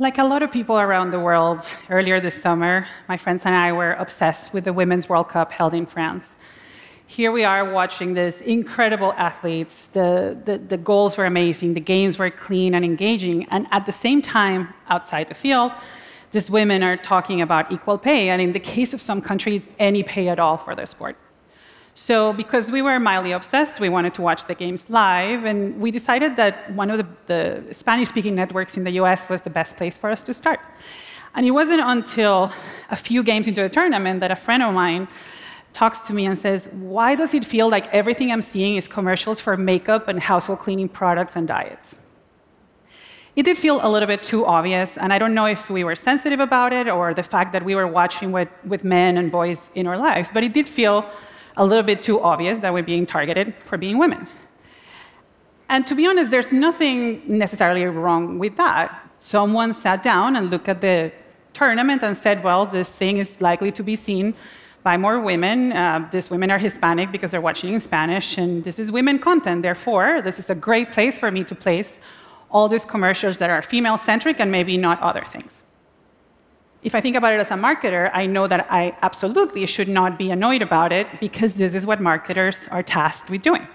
Like a lot of people around the world, earlier this summer, my friends and I were obsessed with the Women's World Cup held in France. Here we are watching these incredible athletes. The, the, the goals were amazing, the games were clean and engaging. And at the same time, outside the field, these women are talking about equal pay, and in the case of some countries, any pay at all for their sport. So, because we were mildly obsessed, we wanted to watch the games live, and we decided that one of the, the Spanish speaking networks in the US was the best place for us to start. And it wasn't until a few games into the tournament that a friend of mine talks to me and says, Why does it feel like everything I'm seeing is commercials for makeup and household cleaning products and diets? It did feel a little bit too obvious, and I don't know if we were sensitive about it or the fact that we were watching with, with men and boys in our lives, but it did feel a little bit too obvious that we're being targeted for being women. And to be honest, there's nothing necessarily wrong with that. Someone sat down and looked at the tournament and said, well, this thing is likely to be seen by more women. Uh, these women are Hispanic because they're watching in Spanish, and this is women content. Therefore, this is a great place for me to place all these commercials that are female centric and maybe not other things if I think about it as a marketer, I know that I absolutely should not be annoyed about it because this is what marketers are tasked with doing.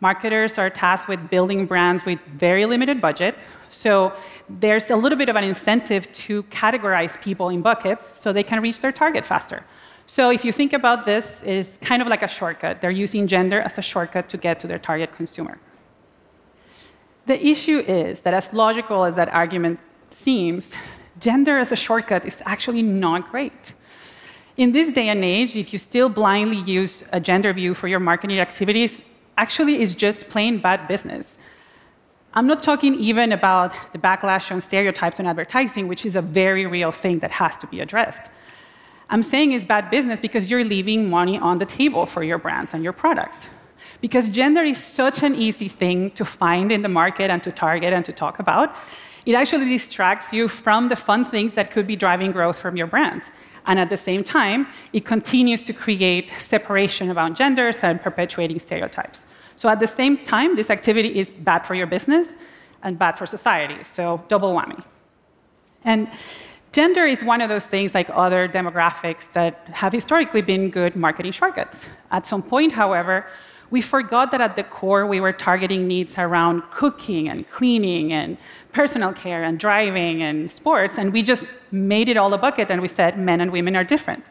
Marketers are tasked with building brands with very limited budget. So there's a little bit of an incentive to categorize people in buckets so they can reach their target faster. So if you think about this, is kind of like a shortcut. They're using gender as a shortcut to get to their target consumer. The issue is that as logical as that argument seems, gender as a shortcut is actually not great. In this day and age, if you still blindly use a gender view for your marketing activities, actually is just plain bad business. I'm not talking even about the backlash on stereotypes in advertising, which is a very real thing that has to be addressed. I'm saying it's bad business because you're leaving money on the table for your brands and your products. Because gender is such an easy thing to find in the market and to target and to talk about it actually distracts you from the fun things that could be driving growth from your brand. And at the same time, it continues to create separation around genders and perpetuating stereotypes. So at the same time, this activity is bad for your business and bad for society. So double whammy. And gender is one of those things like other demographics that have historically been good marketing shortcuts. At some point, however, we forgot that at the core we were targeting needs around cooking and cleaning and personal care and driving and sports, and we just made it all a bucket and we said men and women are different.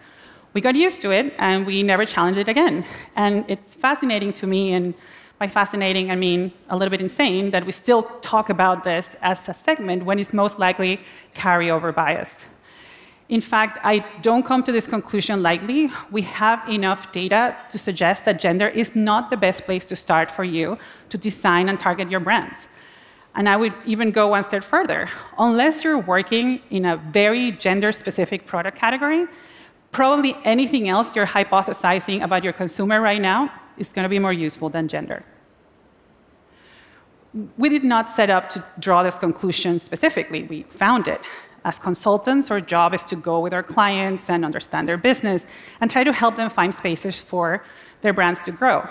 We got used to it and we never challenged it again. And it's fascinating to me, and by fascinating I mean a little bit insane, that we still talk about this as a segment when it's most likely carryover bias. In fact, I don't come to this conclusion lightly. We have enough data to suggest that gender is not the best place to start for you to design and target your brands. And I would even go one step further. Unless you're working in a very gender specific product category, probably anything else you're hypothesizing about your consumer right now is going to be more useful than gender. We did not set up to draw this conclusion specifically, we found it as consultants, our job is to go with our clients and understand their business and try to help them find spaces for their brands to grow.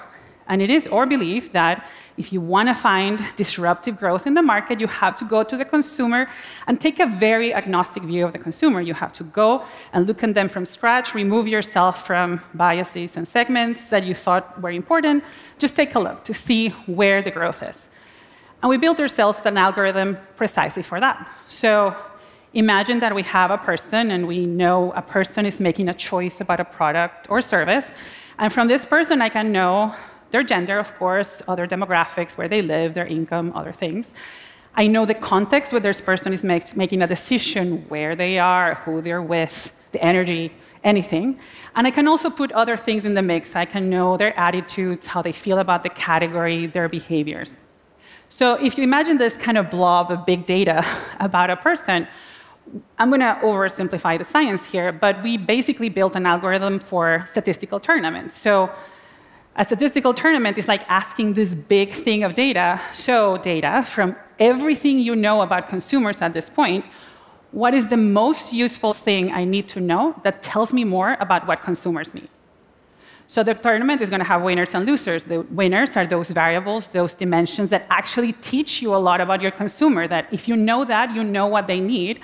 And it is our belief that if you want to find disruptive growth in the market, you have to go to the consumer and take a very agnostic view of the consumer. You have to go and look at them from scratch, remove yourself from biases and segments that you thought were important. Just take a look to see where the growth is. And we built ourselves an algorithm precisely for that. So Imagine that we have a person and we know a person is making a choice about a product or service. And from this person, I can know their gender, of course, other demographics, where they live, their income, other things. I know the context where this person is make, making a decision, where they are, who they're with, the energy, anything. And I can also put other things in the mix. I can know their attitudes, how they feel about the category, their behaviors. So if you imagine this kind of blob of big data about a person, I'm going to oversimplify the science here, but we basically built an algorithm for statistical tournaments. So a statistical tournament is like asking this big thing of data, show data from everything you know about consumers at this point. What is the most useful thing I need to know that tells me more about what consumers need? So the tournament is going to have winners and losers. The winners are those variables, those dimensions that actually teach you a lot about your consumer. That if you know that, you know what they need.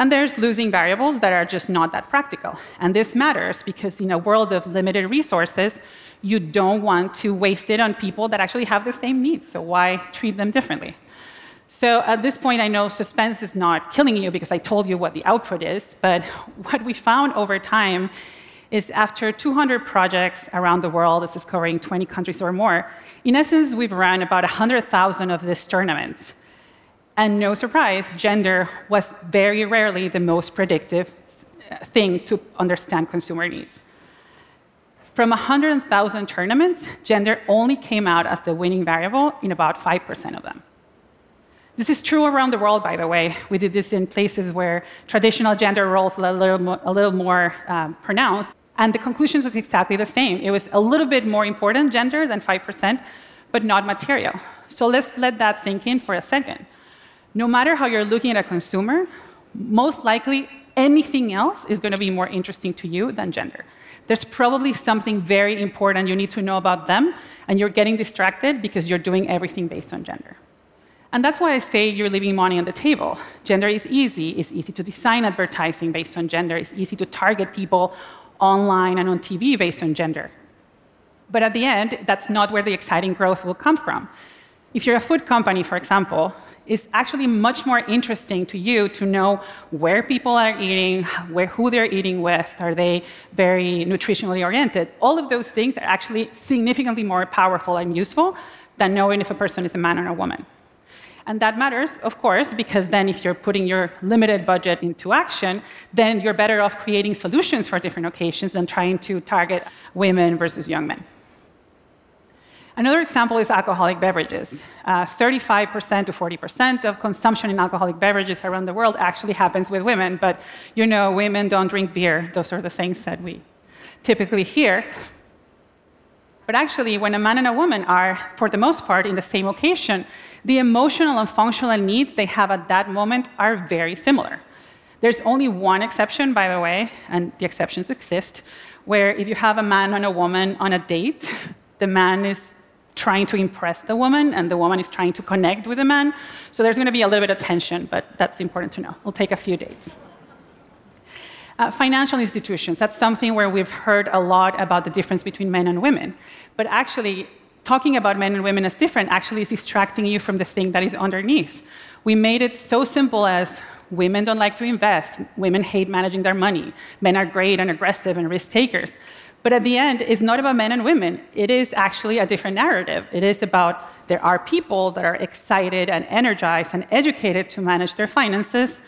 And there's losing variables that are just not that practical. And this matters because in a world of limited resources, you don't want to waste it on people that actually have the same needs. So why treat them differently? So at this point, I know suspense is not killing you because I told you what the output is. But what we found over time is after 200 projects around the world, this is covering 20 countries or more, in essence, we've run about 100,000 of these tournaments. And no surprise, gender was very rarely the most predictive thing to understand consumer needs. From 100,000 tournaments, gender only came out as the winning variable in about 5% of them. This is true around the world, by the way. We did this in places where traditional gender roles were a little more, a little more um, pronounced, and the conclusions was exactly the same. It was a little bit more important gender than 5%, but not material. So let's let that sink in for a second. No matter how you're looking at a consumer, most likely anything else is going to be more interesting to you than gender. There's probably something very important you need to know about them, and you're getting distracted because you're doing everything based on gender. And that's why I say you're leaving money on the table. Gender is easy. It's easy to design advertising based on gender. It's easy to target people online and on TV based on gender. But at the end, that's not where the exciting growth will come from. If you're a food company, for example, it's actually much more interesting to you to know where people are eating, where, who they're eating with, are they very nutritionally oriented. All of those things are actually significantly more powerful and useful than knowing if a person is a man or a woman. And that matters, of course, because then if you're putting your limited budget into action, then you're better off creating solutions for different occasions than trying to target women versus young men. Another example is alcoholic beverages. Uh, 35% to 40% of consumption in alcoholic beverages around the world actually happens with women, but you know, women don't drink beer. Those are the things that we typically hear. But actually, when a man and a woman are, for the most part, in the same occasion, the emotional and functional needs they have at that moment are very similar. There's only one exception, by the way, and the exceptions exist, where if you have a man and a woman on a date, the man is trying to impress the woman and the woman is trying to connect with the man. So there's going to be a little bit of tension, but that's important to know. It'll take a few dates. Uh, financial institutions, that's something where we've heard a lot about the difference between men and women. But actually, talking about men and women as different actually is distracting you from the thing that is underneath. We made it so simple as women don't like to invest, women hate managing their money, men are great and aggressive and risk takers. But at the end, it's not about men and women. It is actually a different narrative. It is about there are people that are excited and energized and educated to manage their finances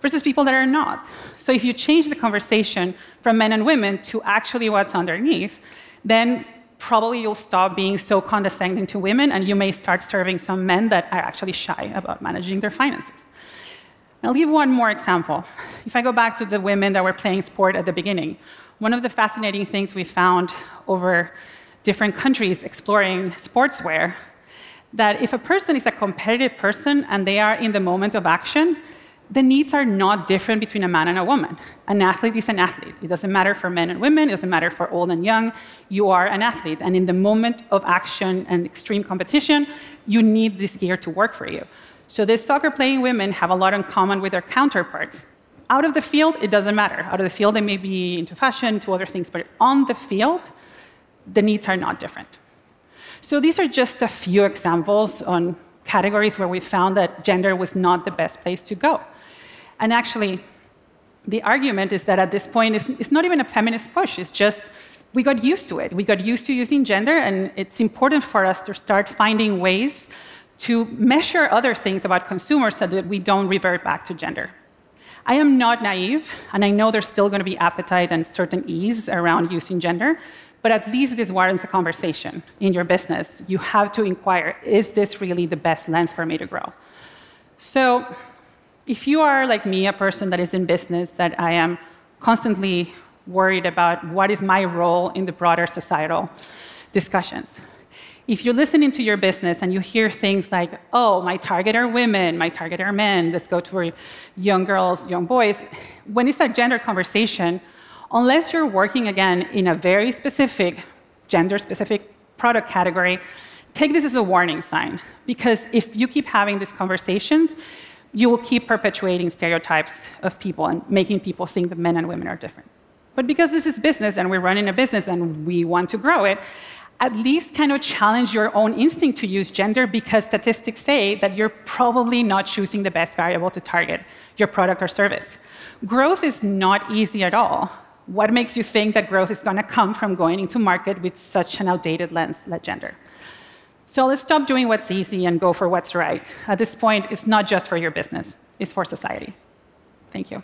versus people that are not. So if you change the conversation from men and women to actually what's underneath, then probably you'll stop being so condescending to women and you may start serving some men that are actually shy about managing their finances. I'll give one more example. If I go back to the women that were playing sport at the beginning, one of the fascinating things we found over different countries exploring sportswear that if a person is a competitive person and they are in the moment of action, the needs are not different between a man and a woman. An athlete is an athlete. It doesn't matter for men and women, it doesn't matter for old and young. You are an athlete. And in the moment of action and extreme competition, you need this gear to work for you. So these soccer playing women have a lot in common with their counterparts. Out of the field, it doesn't matter. Out of the field, they may be into fashion, to other things, but on the field, the needs are not different. So these are just a few examples on categories where we found that gender was not the best place to go. And actually, the argument is that at this point, it's, it's not even a feminist push, it's just we got used to it. We got used to using gender, and it's important for us to start finding ways to measure other things about consumers so that we don't revert back to gender. I am not naive, and I know there's still going to be appetite and certain ease around using gender, but at least this warrants a conversation in your business. You have to inquire is this really the best lens for me to grow? So, if you are like me, a person that is in business, that I am constantly worried about what is my role in the broader societal discussions. If you're listening to your business and you hear things like, oh, my target are women, my target are men, let's go to young girls, young boys, when it's a gender conversation, unless you're working again in a very specific gender specific product category, take this as a warning sign. Because if you keep having these conversations, you will keep perpetuating stereotypes of people and making people think that men and women are different. But because this is business and we're running a business and we want to grow it, at least kind of challenge your own instinct to use gender because statistics say that you're probably not choosing the best variable to target your product or service. Growth is not easy at all. What makes you think that growth is going to come from going into market with such an outdated lens like gender? So let's stop doing what's easy and go for what's right. At this point, it's not just for your business, it's for society. Thank you.